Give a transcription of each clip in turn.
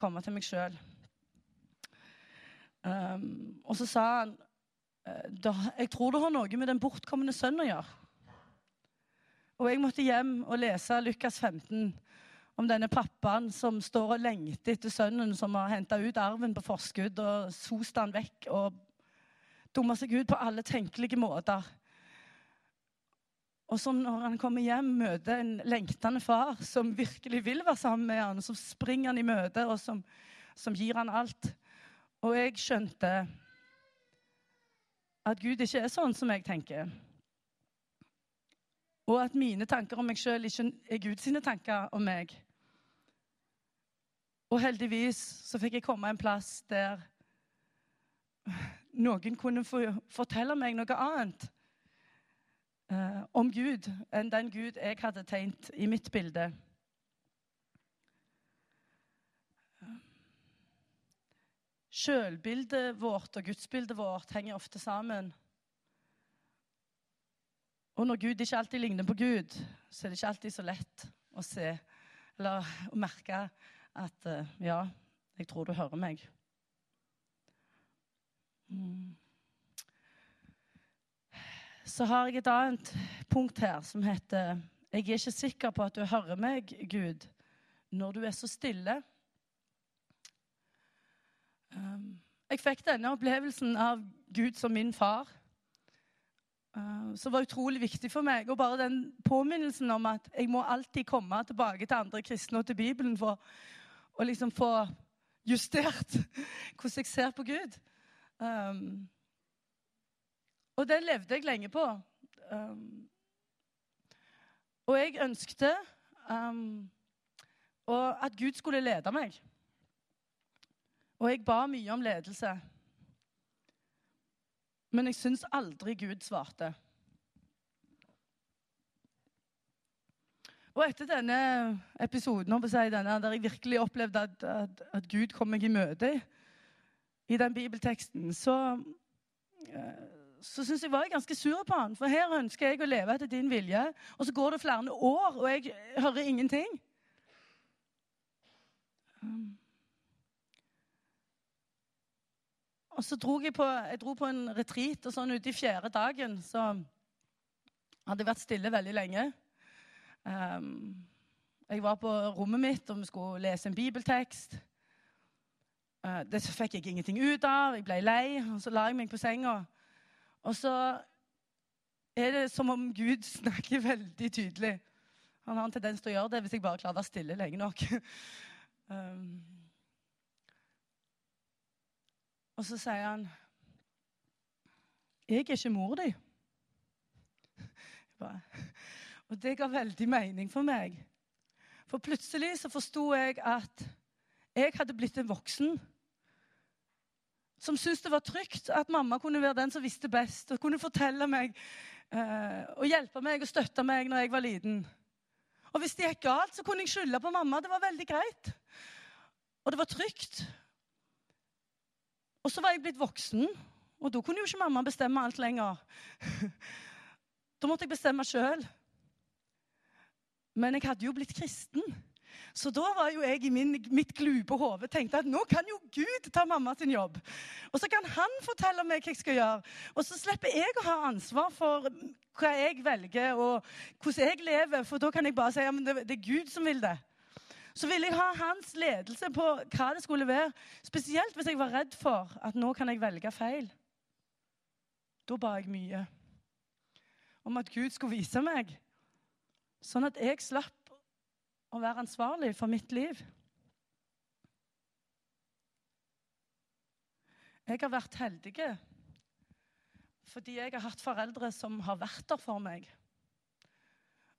komme til meg sjøl. Um, og så sa han eh, jeg tror det har noe med den bortkomne sønnen å gjøre. Og jeg måtte hjem og lese Lukas 15 om denne pappaen som står og lengter etter sønnen som har henta ut arven på forskudd og sost han vekk og dumma seg ut på alle tenkelige måter. Og som når han kommer hjem, møter en lengtende far som virkelig vil være sammen med han, som springer han i møte, og som, som gir han alt. Og jeg skjønte at Gud ikke er sånn som jeg tenker. Og at mine tanker om meg sjøl ikke er Guds tanker om meg. Og heldigvis så fikk jeg komme en plass der noen kunne fortelle meg noe annet om Gud enn den Gud jeg hadde tegnet i mitt bilde. Sjølbildet vårt og gudsbildet vårt henger ofte sammen. Og når Gud ikke alltid ligner på Gud, så er det ikke alltid så lett å se eller å merke at eh, Ja, jeg tror du hører meg. Mm så har jeg et annet punkt her som heter Jeg er ikke sikker på at du hører meg, Gud, når du er så stille. Um, jeg fikk denne opplevelsen av Gud som min far, uh, som var utrolig viktig for meg. Og bare den påminnelsen om at jeg må alltid komme tilbake til andre kristne og til Bibelen for å liksom få justert hvordan jeg ser på Gud. Um, og den levde jeg lenge på. Um, og jeg ønskte um, at Gud skulle lede meg. Og jeg ba mye om ledelse. Men jeg syns aldri Gud svarte. Og etter denne episoden denne, der jeg virkelig opplevde at, at, at Gud kom meg i møte i den bibelteksten, så uh, så syns jeg var jeg ganske sur på han. For her ønsker jeg å leve etter din vilje. Og så går det flere år, og jeg hører ingenting. Um. Og så dro jeg på, jeg dro på en retreat, og sånn ute i fjerde dagen så hadde jeg vært stille veldig lenge. Um, jeg var på rommet mitt, og vi skulle lese en bibeltekst. Uh, det fikk jeg ingenting ut av. Jeg ble lei, og så la jeg meg på senga. Og så er det som om Gud snakker veldig tydelig. Han har en tendens til å gjøre det hvis jeg bare klarer å være stille lenge nok. um, og så sier han 'Jeg er ikke mor di'. og det ga veldig mening for meg. For plutselig så forsto jeg at jeg hadde blitt en voksen som syntes det var trygt at mamma kunne være den som visste best, og kunne fortelle meg eh, og hjelpe meg og støtte meg når jeg var liten. Og hvis det gikk galt, så kunne jeg skylde på mamma. Det var veldig greit. Og det var trygt. Og så var jeg blitt voksen, og da kunne jo ikke mamma bestemme alt lenger. Da måtte jeg bestemme sjøl. Men jeg hadde jo blitt kristen. Så da var jo jeg i min, mitt glupe hode tenkte at nå kan jo Gud ta mamma sin jobb. Og så kan han fortelle meg hva jeg skal gjøre. Og så slipper jeg å ha ansvar for hva jeg velger og hvordan jeg lever. For da kan jeg bare si at det, det er Gud som vil det. Så ville jeg ha hans ledelse på hva det skulle være. Spesielt hvis jeg var redd for at nå kan jeg velge feil. Da ba jeg mye om at Gud skulle vise meg, sånn at jeg slapp å være ansvarlig for mitt liv. Jeg har vært heldig fordi jeg har hatt foreldre som har vært der for meg.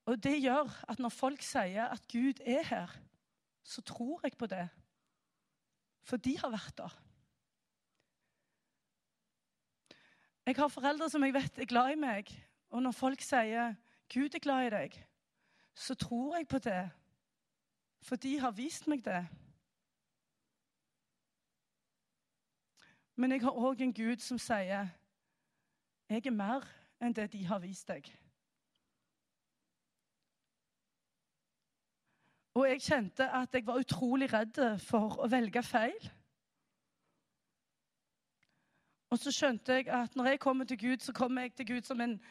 Og det gjør at når folk sier at Gud er her, så tror jeg på det. For de har vært der. Jeg har foreldre som jeg vet er glad i meg. Og når folk sier 'Gud er glad i deg', så tror jeg på det. For de har vist meg det. Men jeg har òg en Gud som sier, 'Jeg er mer enn det de har vist deg'. Og jeg kjente at jeg var utrolig redd for å velge feil. Og så skjønte jeg at når jeg kommer til Gud, så kommer jeg til Gud som en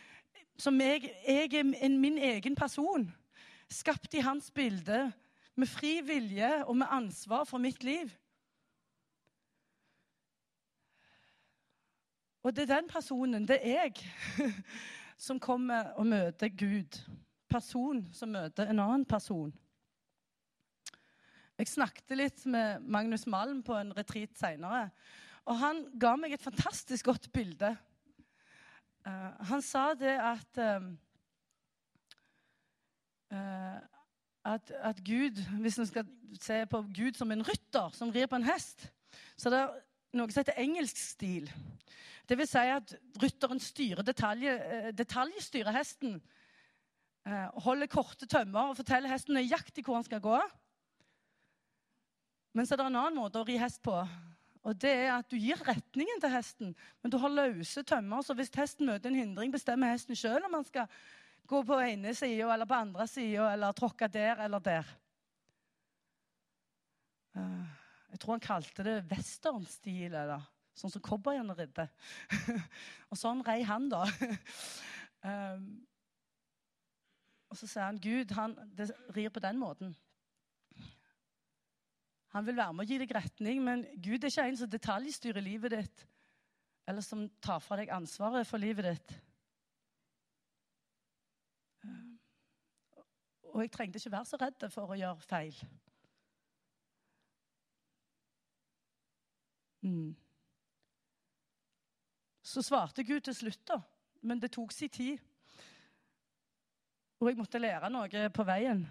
som jeg, jeg er en, min egen person. Skapt i hans bilde, med fri vilje og med ansvar for mitt liv. Og det er den personen, det er jeg, som kommer og møter Gud. Person som møter en annen person. Jeg snakket litt med Magnus Malm på en retreat seinere. Og han ga meg et fantastisk godt bilde. Uh, han sa det at uh, at, at, Gud, Hvis en skal se på Gud som en rytter som rir på en hest, så det er noe som heter engelsk stil. Det vil si at rytteren styrer detalje, detaljstyrer hesten. Holder korte tømmer og forteller hesten nøyaktig hvor han skal gå. Men så er det en annen måte å ri hest på. Og det er at Du gir retningen til hesten, men du har løse tømmer. Så hvis hesten møter en hindring, bestemmer hesten sjøl om han skal gå på ene sida eller på andre sida, eller tråkke der eller der. Eh, jeg tror han kalte det westernstil, eller sånn som cowboyene ridde. og sånn rei han, da. um, og så sier han Gud han, det rir på den måten. Han vil være med å gi deg retning, men Gud er ikke en som detaljstyrer livet ditt, eller som tar fra deg ansvaret for livet ditt. Og jeg trengte ikke være så redd for å gjøre feil. Mm. Så svarte Gud til slutt, da. Men det tok sin tid. Og jeg måtte lære noe på veien.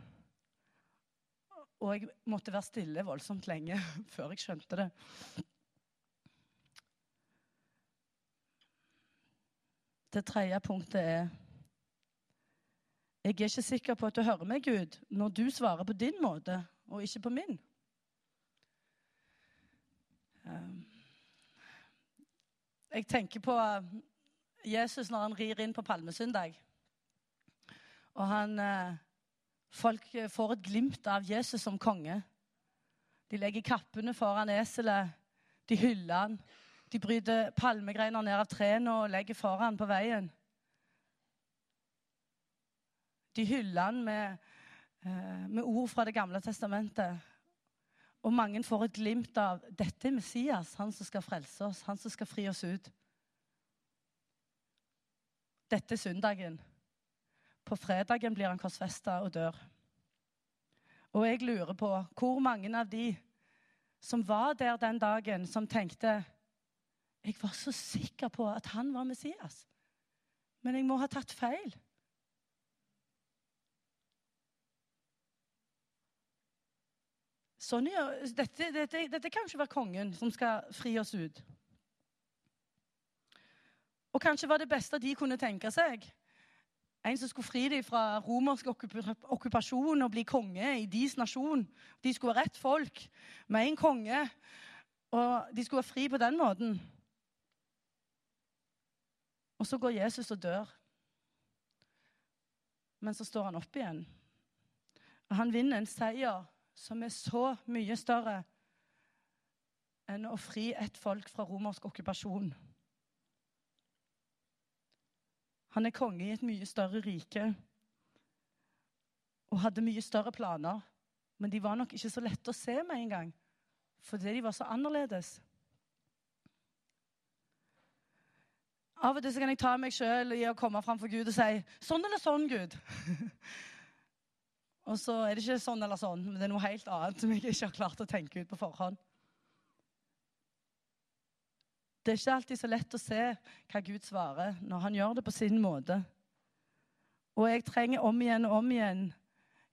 Og jeg måtte være stille voldsomt lenge før jeg skjønte det. Det tredje punktet er Jeg er ikke sikker på at du hører meg, Gud, når du svarer på din måte og ikke på min. Ehm, jeg tenker på Jesus når han rir inn på palmesøndag. Og han eh, Folk eh, får et glimt av Jesus som konge. De legger kappene foran eselet, de hyller han. De bryter palmegreiner ned av trærne og legger foran på veien. De hyller han med, eh, med ord fra Det gamle testamentet. Og mange får et glimt av dette er Messias, han som skal frelse oss, han som skal fri oss ut. Dette er søndagen. På fredagen blir han korsfesta og dør. Og jeg lurer på hvor mange av de som var der den dagen, som tenkte Jeg var så sikker på at han var Messias, men jeg må ha tatt feil. Sånn, ja, dette, dette, dette kan ikke være kongen som skal fri oss ut. Og kanskje var det beste de kunne tenke seg, en som skulle fri dem fra romersk okkupasjon og bli konge i deres nasjon. De skulle være rett folk med en konge, og de skulle være fri på den måten. Og så går Jesus og dør. Men så står han opp igjen. Og han vinner en seier som er så mye større enn å fri et folk fra romersk okkupasjon. Han er konge i et mye større rike og hadde mye større planer. Men de var nok ikke så lette å se med en gang, fordi de var så annerledes. Av og til kan jeg ta meg sjøl i å komme fram for Gud og si 'Sånn eller sånn, Gud'. og så er det ikke sånn eller sånn, men det er noe helt annet som jeg ikke har klart å tenke ut på forhånd. Det er ikke alltid så lett å se hva Gud svarer når han gjør det på sin måte. Og jeg trenger om igjen og om igjen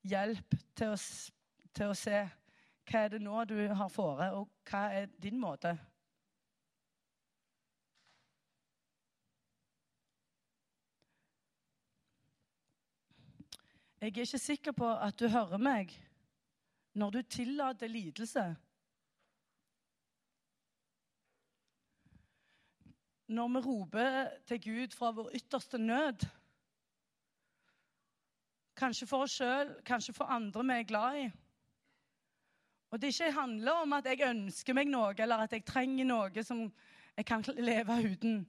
hjelp til å, til å se hva er det nå du har fore, og hva er din måte. Jeg er ikke sikker på at du hører meg når du tillater lidelse når vi roper til Gud fra vår ytterste nød. Kanskje for oss sjøl, kanskje for andre vi er glad i. Og det ikke handler om at jeg ønsker meg noe, eller at jeg trenger noe som jeg kan leve uten.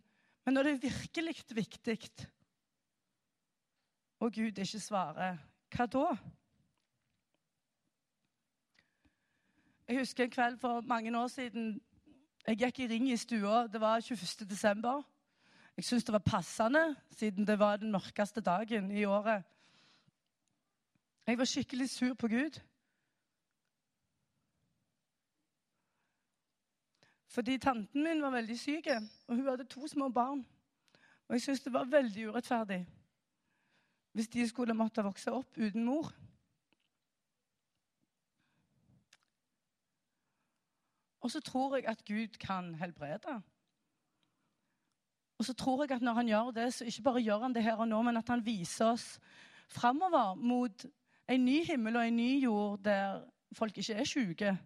Men når det er virkelig viktig, og Gud ikke svarer, hva da? Jeg husker en kveld for mange år siden. Jeg gikk i ring i stua. Det var 21. desember. Jeg syntes det var passende, siden det var den mørkeste dagen i året. Jeg var skikkelig sur på Gud. Fordi tanten min var veldig syk, og hun hadde to små barn. Og jeg syntes det var veldig urettferdig hvis de skulle måtte vokse opp uten mor. Og så tror jeg at Gud kan helbrede. Og så tror jeg at når han gjør det, så ikke bare gjør han det her og nå, men at han viser oss framover mot en ny himmel og en ny jord der folk ikke er syke.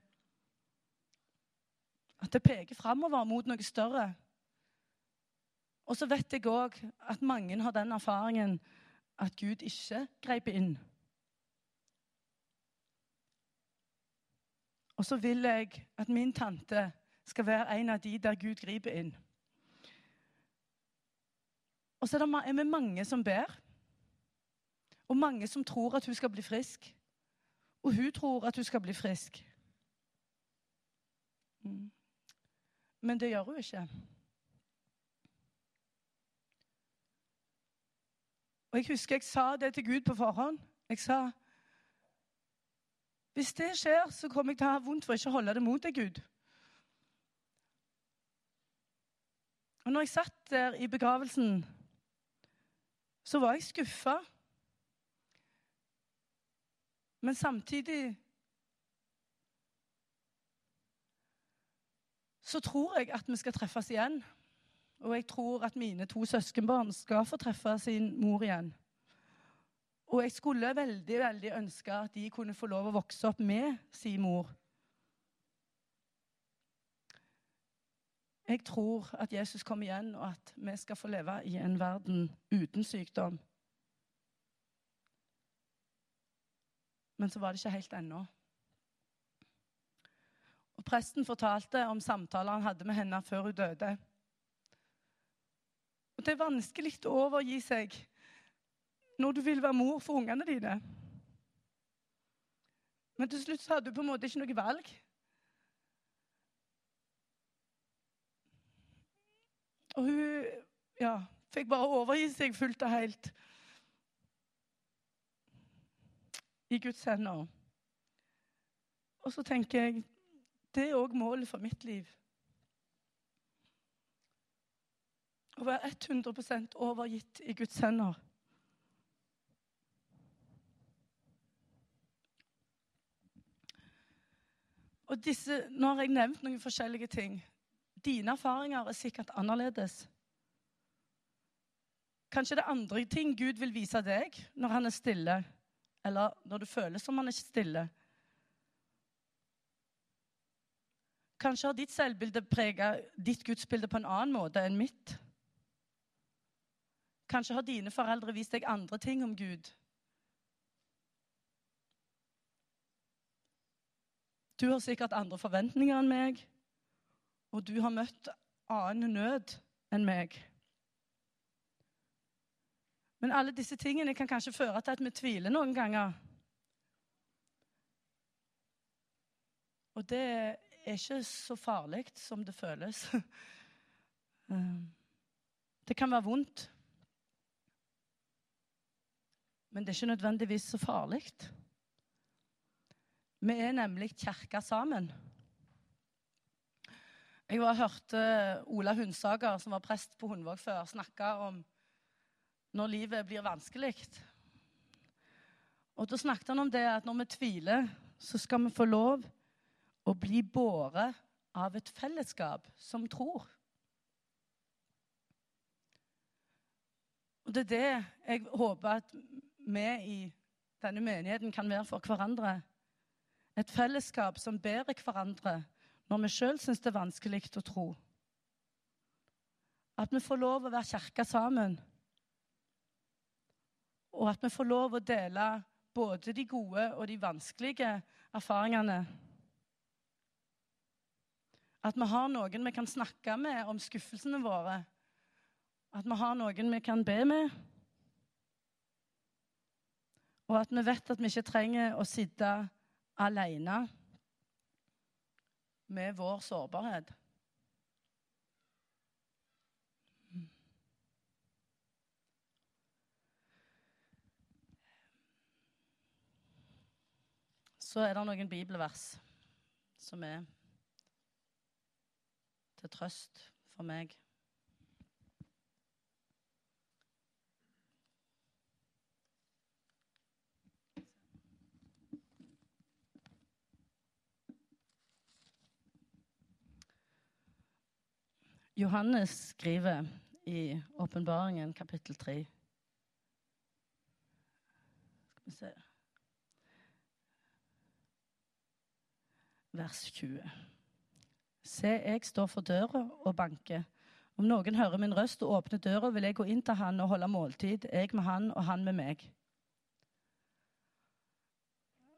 At det peker framover mot noe større. Og så vet jeg òg at mange har den erfaringen at Gud ikke grep inn. Og så vil jeg at min tante skal være en av de der Gud griper inn. Og så er vi mange som ber, og mange som tror at hun skal bli frisk. Og hun tror at hun skal bli frisk. Mm. Men det gjør hun ikke. Og Jeg husker jeg sa det til Gud på forhånd. Jeg sa hvis det skjer, så kommer jeg til å ha vondt for ikke å holde det mot deg, Gud. Og når jeg satt der i begravelsen, så var jeg skuffa. Men samtidig så tror jeg at vi skal treffes igjen. Og jeg tror at mine to søskenbarn skal få treffe sin mor igjen. Og jeg skulle veldig veldig ønske at de kunne få lov å vokse opp med sin mor. Jeg tror at Jesus kommer igjen, og at vi skal få leve i en verden uten sykdom. Men så var det ikke helt ennå. Og Presten fortalte om samtaler han hadde med henne før hun døde. Det er vanskelig å overgi seg når du vil være mor for ungene dine. Men til slutt så hadde du på en måte ikke noe valg. Og hun ja, fikk bare overgi seg fullt og helt i Guds hender. Og så tenker jeg det er òg målet for mitt liv. Å være 100% overgitt i Guds hender. Og disse, Nå har jeg nevnt noen forskjellige ting. Dine erfaringer er sikkert annerledes. Kanskje det er andre ting Gud vil vise deg når han er stille, eller når du føles som han er stille. Kanskje har ditt selvbilde preget ditt gudsbilde på en annen måte enn mitt. Kanskje har dine foreldre vist deg andre ting om Gud Du har sikkert andre forventninger enn meg, og du har møtt annen nød enn meg. Men alle disse tingene kan kanskje føre til at vi tviler noen ganger. Og det er ikke så farlig som det føles. Det kan være vondt, men det er ikke nødvendigvis så farlig. Vi er nemlig kirka sammen. Jeg var hørte Ola Hundsager, som var prest på Hundvåg før, snakke om når livet blir vanskelig. Og Da snakket han om det at når vi tviler, så skal vi få lov å bli båret av et fellesskap som tror. Og Det er det jeg håper at vi i denne menigheten kan være for hverandre. Et fellesskap som bærer hverandre når vi sjøl syns det er vanskelig å tro. At vi får lov å være kirke sammen. Og at vi får lov å dele både de gode og de vanskelige erfaringene. At vi har noen vi kan snakke med om skuffelsene våre. At vi har noen vi kan be med. Og at vi vet at vi ikke trenger å sitte alene med vår sårbarhet. Så er det noen bibelvers som er til trøst for meg. Johannes skriver i Åpenbaringen kapittel 3 Skal vi se Vers 20. Se, jeg står for døra og banker. Om noen hører min røst og åpner døra, vil jeg gå inn til han og holde måltid, jeg med han og han med meg.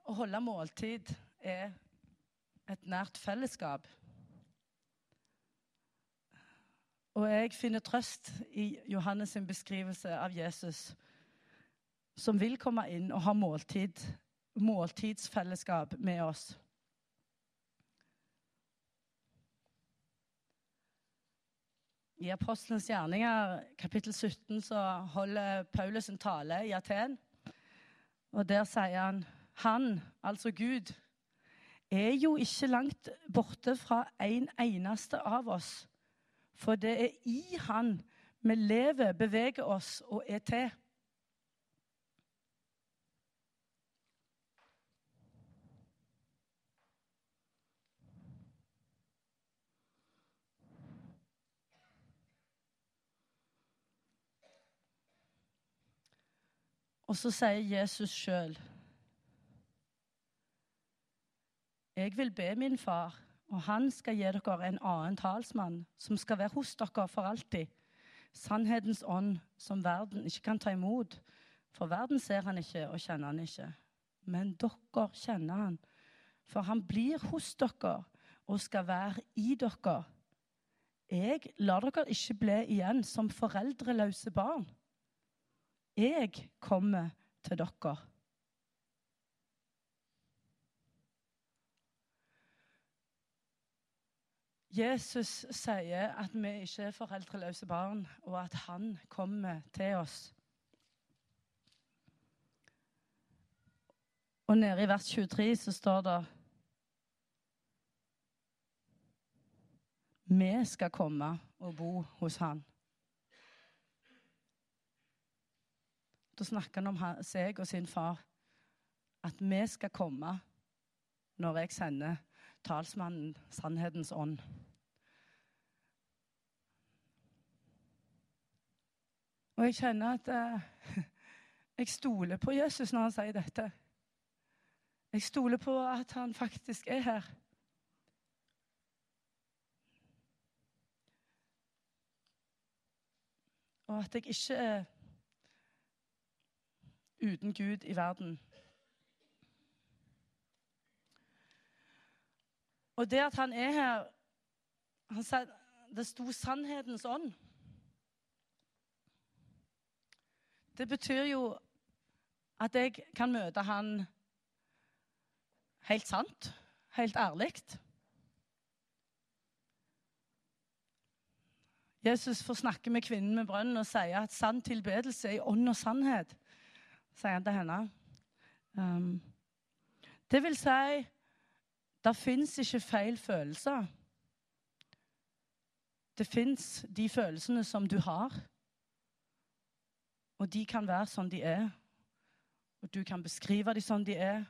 Å holde måltid er et nært fellesskap. Og jeg finner trøst i Johannes' sin beskrivelse av Jesus, som vil komme inn og ha måltid, måltidsfellesskap med oss. I Apostlenes gjerninger, kapittel 17, så holder Paulus en tale i Aten. Og der sier han Han, altså Gud, er jo ikke langt borte fra en eneste av oss. For det er i Han vi lever, beveger oss og er til. Og så sier Jesus sjøl Jeg vil be min far, og han skal gi dere en annen talsmann, som skal være hos dere for alltid. Sannhetens ånd, som verden ikke kan ta imot. For verden ser han ikke og kjenner han ikke. Men dere kjenner han, for han blir hos dere og skal være i dere. Jeg lar dere ikke bli igjen som foreldreløse barn. Jeg kommer til dere. Jesus sier at vi ikke er foreldreløse barn, og at han kommer til oss. Og nede i vers 23 så står det Vi skal komme og bo hos han. Da snakker han om seg og sin far. At vi skal komme når jeg sender talsmannen Sannhetens ånd. Og jeg kjenner at eh, jeg stoler på Jesus når han sier dette. Jeg stoler på at han faktisk er her. Og at jeg ikke er uten Gud i verden. Og det at han er her han sa, Det sto 'sannhetens ånd'. Det betyr jo at jeg kan møte han helt sant, helt ærlig. Jesus får snakke med kvinnen med brønnen og sier at sann tilbedelse er i ånd og sannhet sier han til henne. Um, det vil si det fins ikke feil følelser. Det fins de følelsene som du har. Og de kan være sånn de er. Og du kan beskrive dem sånn de er.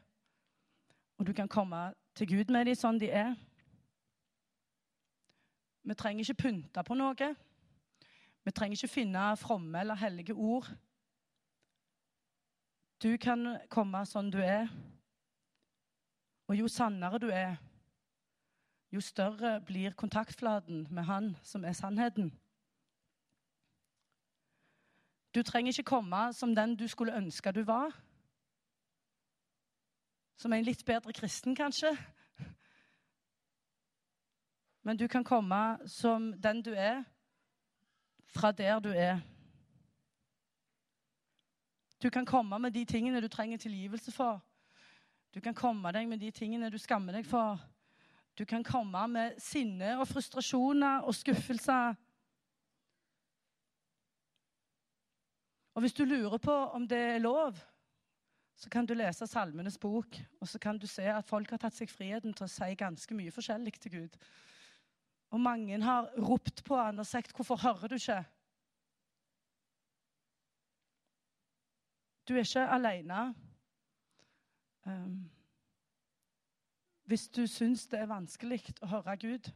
Og du kan komme til Gud med dem sånn de er. Vi trenger ikke pynte på noe. Vi trenger ikke finne fromme eller hellige ord. Du kan komme sånn du er. Og jo sannere du er, jo større blir kontaktflaten med Han som er sannheten. Du trenger ikke komme som den du skulle ønske du var. Som en litt bedre kristen, kanskje. Men du kan komme som den du er, fra der du er. Du kan komme med de tingene du trenger tilgivelse for. Du kan komme deg med de tingene du skammer deg for. Du kan komme med sinne og frustrasjoner og skuffelser. Og hvis du lurer på om det er lov, så kan du lese Salmenes bok, og så kan du se at folk har tatt seg friheten til å si ganske mye forskjellig til Gud. Og mange har ropt på han og sagt 'Hvorfor hører du ikke?' Du er ikke alene. Um, hvis du syns det er vanskelig å høre Gud.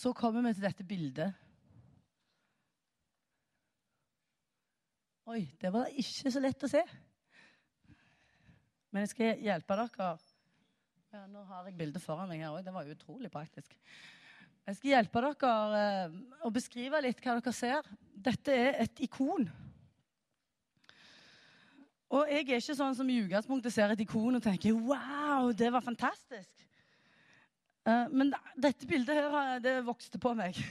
Så kommer vi til dette bildet. Oi, det var ikke så lett å se. Men jeg skal hjelpe dere. Ja, nå har jeg bildet foran meg her òg. Det var utrolig praktisk. Jeg skal hjelpe dere eh, å beskrive litt hva dere ser. Dette er et ikon. Og jeg er ikke sånn som i utgangspunktet ser et ikon og tenker wow, det var fantastisk. Eh, men dette bildet her, det vokste på meg.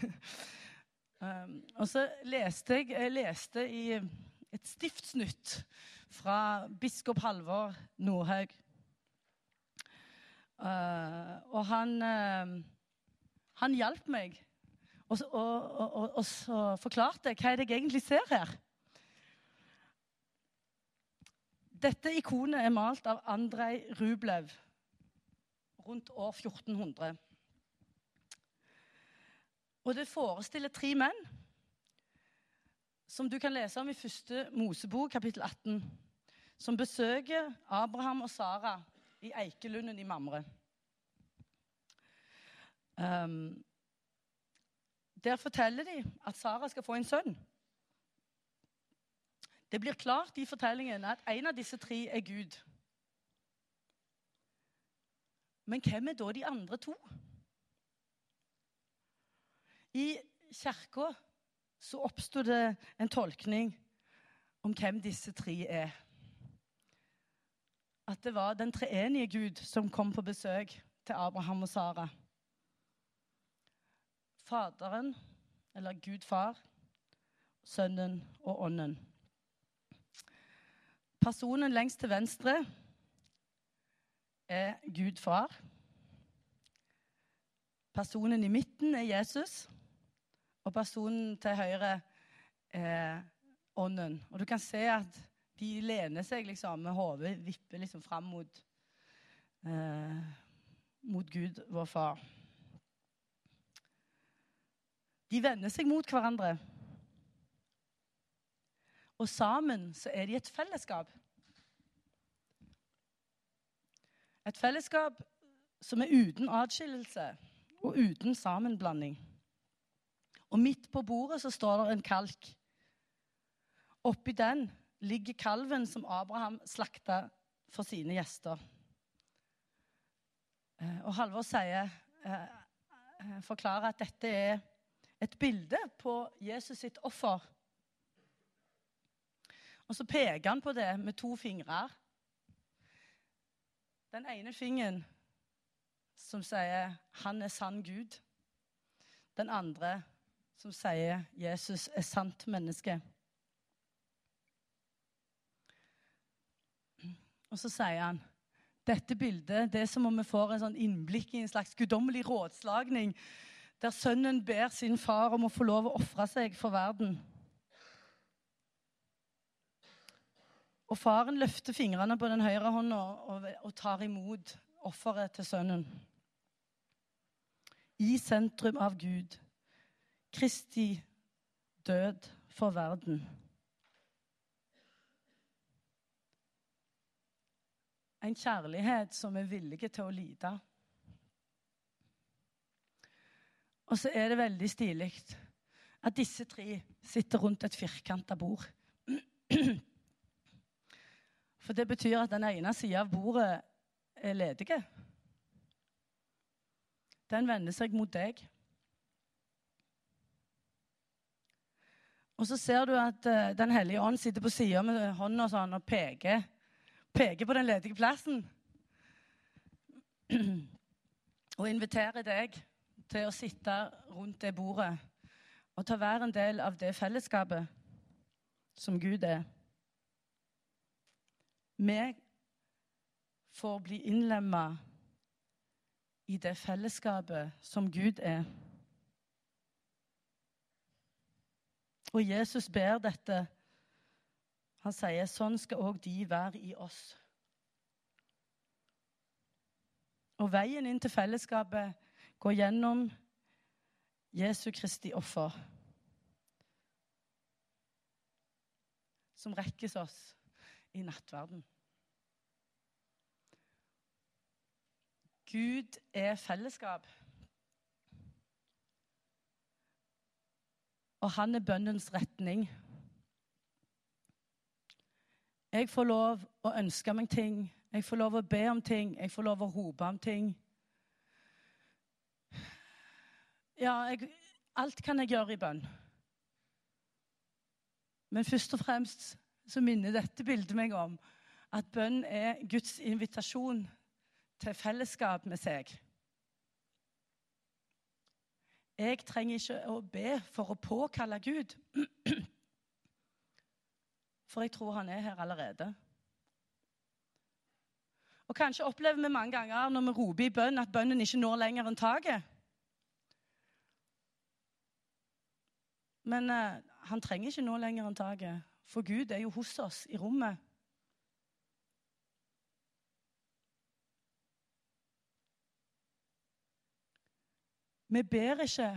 Um, og så leste jeg, jeg leste i et stiftsnytt fra biskop Halvor Nordhaug. Og han han hjalp meg og, og, og, og, så forklarte hva er jeg egentlig ser her. Dette ikonet er malt av Andrej Rublev rundt år 1400. Og det forestiller tre menn, som du kan lese om i første Mosebok, kapittel 18, som besøker Abraham og Sara i Eikelunden i Mamre. Um, der forteller de at Sara skal få en sønn. Det blir klart i fortellingen at en av disse tre er Gud. Men hvem er da de andre to? I kirka så oppsto det en tolkning om hvem disse tre er. At det var den treenige Gud som kom på besøk til Abraham og Sara. Faderen, eller Gud far, Sønnen og Ånden. Personen lengst til venstre er Gud far. Personen i midten er Jesus, og personen til høyre er Ånden. Og du kan se at de lener seg liksom med hodet, vipper liksom fram mot, eh, mot Gud, vår far. De vender seg mot hverandre. Og sammen så er de et fellesskap. Et fellesskap som er uten atskillelse og uten sammenblanding. Og midt på bordet så står det en kalk. Oppi den ligger kalven som Abraham slakta for sine gjester. Eh, og Halvor sier, eh, eh, forklarer at dette er et bilde på Jesus sitt offer. Og så peker han på det med to fingre. Den ene fingeren som sier 'Han er sann Gud'. Den andre som sier 'Jesus er sant menneske'. Og så sier han dette bildet det er som om vi får en sånn innblikk i en slags guddommelig rådslagning der sønnen ber sin far om å få lov å ofre seg for verden. Og faren løfter fingrene på den høyre hånda og, tar imot offeret til sønnen. I sentrum av Gud. Kristi død for verden. En kjærlighet som er villig til å lide. Og så er det veldig stilig at disse tre sitter rundt et firkanta bord. For det betyr at den ene sida av bordet er ledige. Den vender seg mot deg. Og så ser du at eh, Den hellige ånd sitter på sida med hånda sånn og peker, peker på den ledige plassen. Og inviterer deg til å sitte rundt det bordet og ta hver en del av det fellesskapet som Gud er. Vi får bli innlemma i det fellesskapet som Gud er. Og Jesus ber dette. Han sier sånn skal òg de være i oss. Og veien inn til fellesskapet går gjennom Jesu Kristi offer. Som rekkes oss i nattverden. Gud er fellesskap. og han er bønnens retning. Jeg får lov å ønske meg ting, jeg får lov å be om ting, jeg får lov å rope om ting. Ja, jeg, alt kan jeg gjøre i bønn. Men først og fremst så minner dette bildet meg om at bønn er Guds invitasjon til fellesskap med seg. Jeg trenger ikke å be for å påkalle Gud. For jeg tror han er her allerede. Og Kanskje opplever vi mange ganger når vi roper i bønn, at bønnen ikke når lenger enn taket. Men eh, han trenger ikke nå lenger enn taket, for Gud er jo hos oss i rommet. Vi ber ikke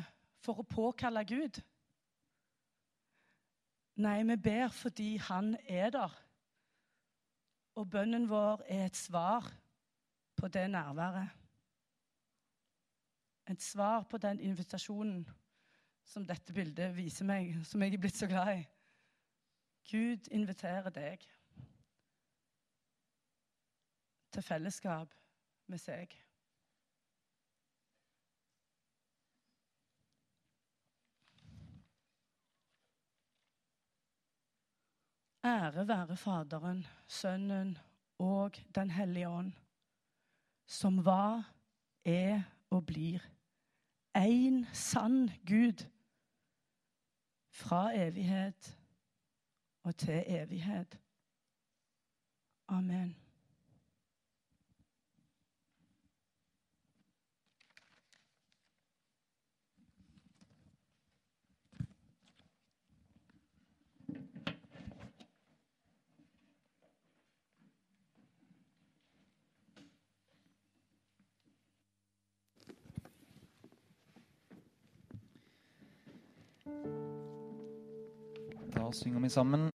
for å påkalle Gud. Nei, vi ber fordi Han er der. Og bønnen vår er et svar på det nærværet. Et svar på den invitasjonen som dette bildet viser meg, som jeg er blitt så glad i. Gud inviterer deg til fellesskap med seg. Ære være Faderen, Sønnen og Den hellige ånd, som var, er og blir én sann Gud fra evighet og til evighet. Amen. Da synger vi sammen